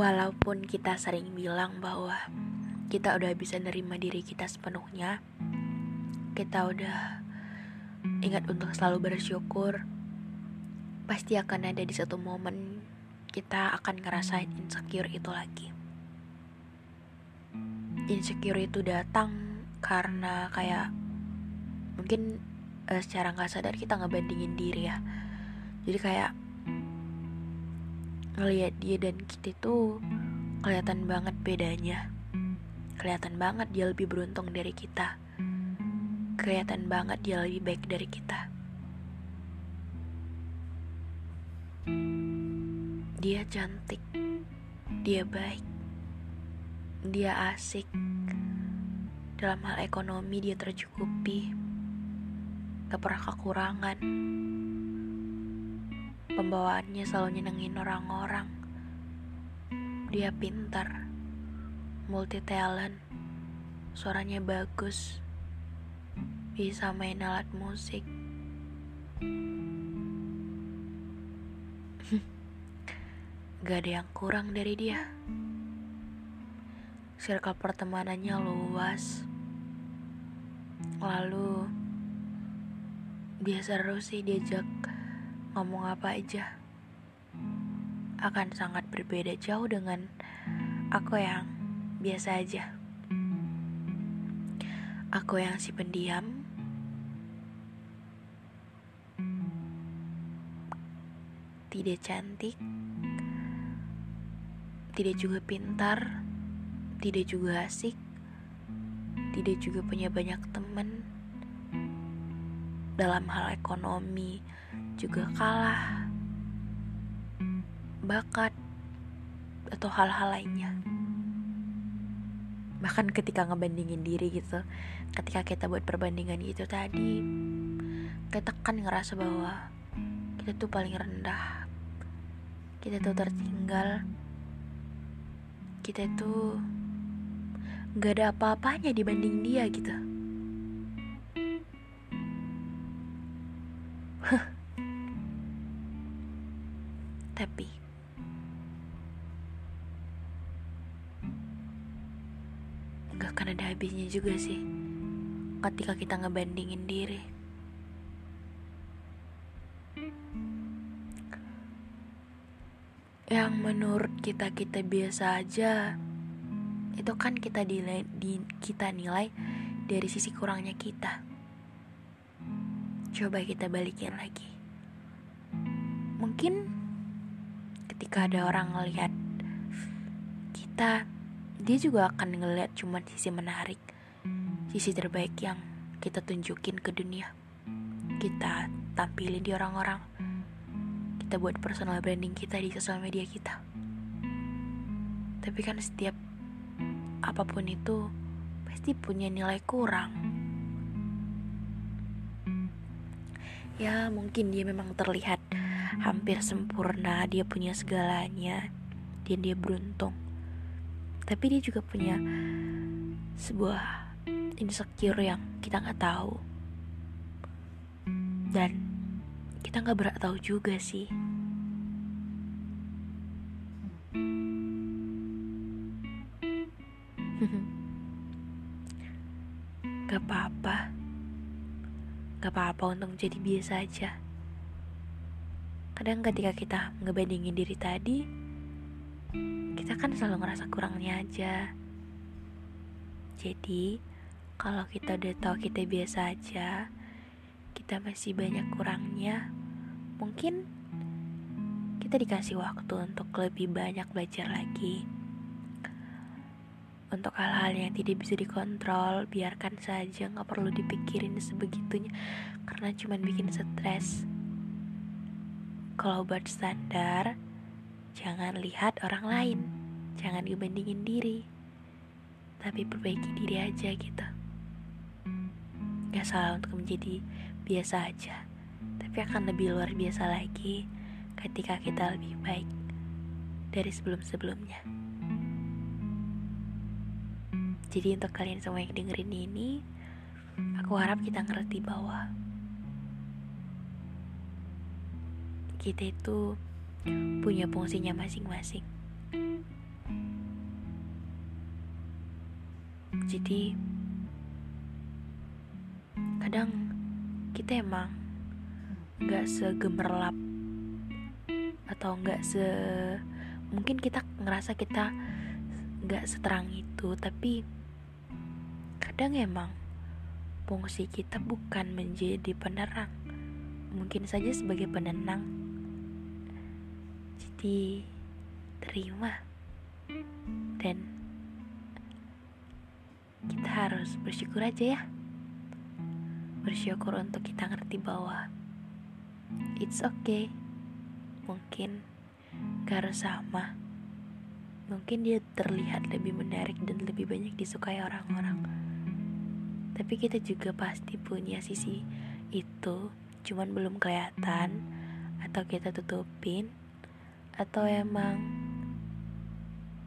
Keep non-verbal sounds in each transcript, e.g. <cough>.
Walaupun kita sering bilang bahwa kita udah bisa nerima diri kita sepenuhnya, kita udah ingat untuk selalu bersyukur, pasti akan ada di satu momen kita akan ngerasain insecure itu lagi. Insecure itu datang karena kayak mungkin uh, secara nggak sadar kita ngebandingin diri ya. Jadi kayak ngelihat dia dan kita tuh kelihatan banget bedanya. Kelihatan banget dia lebih beruntung dari kita. Kelihatan banget dia lebih baik dari kita. Dia cantik. Dia baik. Dia asik. Dalam hal ekonomi dia tercukupi. Gak pernah kekurangan Pembawaannya selalu nyenengin orang-orang. Dia pintar, multi talent, suaranya bagus, bisa main alat musik. <laughs> Gak ada yang kurang dari dia. Circle pertemanannya luas. Lalu dia seru sih diajak ngomong apa aja akan sangat berbeda jauh dengan aku yang biasa aja. Aku yang si pendiam, tidak cantik, tidak juga pintar, tidak juga asik, tidak juga punya banyak teman. Dalam hal ekonomi, juga kalah. Bakat atau hal-hal lainnya. Bahkan ketika ngebandingin diri gitu ketika kita buat perbandingan itu tadi kita kan ngerasa bahwa kita tuh paling rendah. Kita tuh tertinggal. Kita tuh gak ada apa-apanya dibanding dia gitu Tapi. Gak akan ada habisnya juga sih Ketika kita ngebandingin diri. Yang menurut kita-kita biasa aja Itu kan kita nilai, di, kita nilai dari sisi kurangnya kita. Coba kita balikin lagi. Mungkin ketika ada orang ngelihat kita dia juga akan ngelihat cuma sisi menarik sisi terbaik yang kita tunjukin ke dunia. Kita tampilin di orang-orang. Kita buat personal branding kita di sosial media kita. Tapi kan setiap apa pun itu pasti punya nilai kurang. Ya mungkin dia memang terlihat hampir sempurna, dia punya segalanya, dan dia beruntung. Tapi dia juga punya sebuah insecure yang kita nggak tahu. Dan kita nggak berat tahu juga sih. <laughs> gak apa-apa. Gak apa-apa untuk jadi biasa aja. Kadang ketika kita ngebandingin diri tadi, kita kan selalu ngerasa kurangnya aja. Jadi, kalau kita udah tahu kita biasa aja, kita masih banyak kurangnya, mungkin kita dikasih waktu untuk lebih banyak belajar lagi. Untuk hal-hal yang tidak bisa dikontrol, biarkan saja, nggak perlu dipikirin sebegitunya, karena cuma bikin stres. Kalau buat standar, jangan lihat orang lain, jangan dibandingin diri, tapi perbaiki diri aja gitu. Gak salah untuk menjadi biasa aja, tapi akan lebih luar biasa lagi ketika kita lebih baik dari sebelum-sebelumnya. Jadi untuk kalian semua yang dengerin ini, aku harap kita ngerti bahwa kita itu punya fungsinya masing-masing. Jadi kadang kita emang nggak segemerlap atau nggak se mungkin kita ngerasa kita nggak seterang itu tapi Kadang emang fungsi kita bukan menjadi penerang, mungkin saja sebagai penenang. Jadi, terima dan kita harus bersyukur aja ya. Bersyukur untuk kita ngerti bahwa it's okay. Mungkin gak harus sama. Mungkin dia terlihat lebih menarik dan lebih banyak disukai orang-orang tapi kita juga pasti punya sisi itu cuman belum kelihatan atau kita tutupin atau emang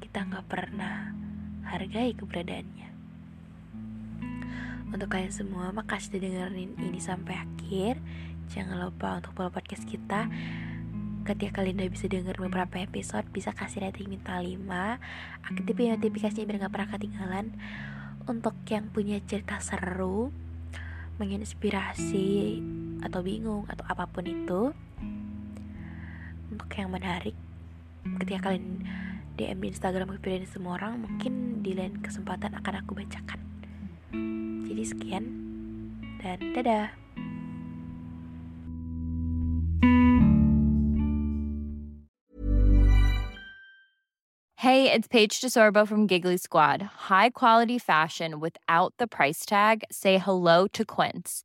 kita nggak pernah hargai keberadaannya? Untuk kalian semua makasih udah dengerin ini sampai akhir. Jangan lupa untuk follow podcast kita. Ketika kalian udah bisa denger beberapa episode bisa kasih rating minta 5 aktifin notifikasinya biar gak pernah ketinggalan. Untuk yang punya cerita seru, menginspirasi atau bingung atau apa pun itu, untuk yang menarik, ketika kalian DM di Instagram kepikiran semua orang, mungkin di lain kesempatan akan aku bacakan. Jadi sekian dan dadah. Hey, it's Paige DeSorbo from Giggly Squad. High quality fashion without the price tag. Say hello to Quince.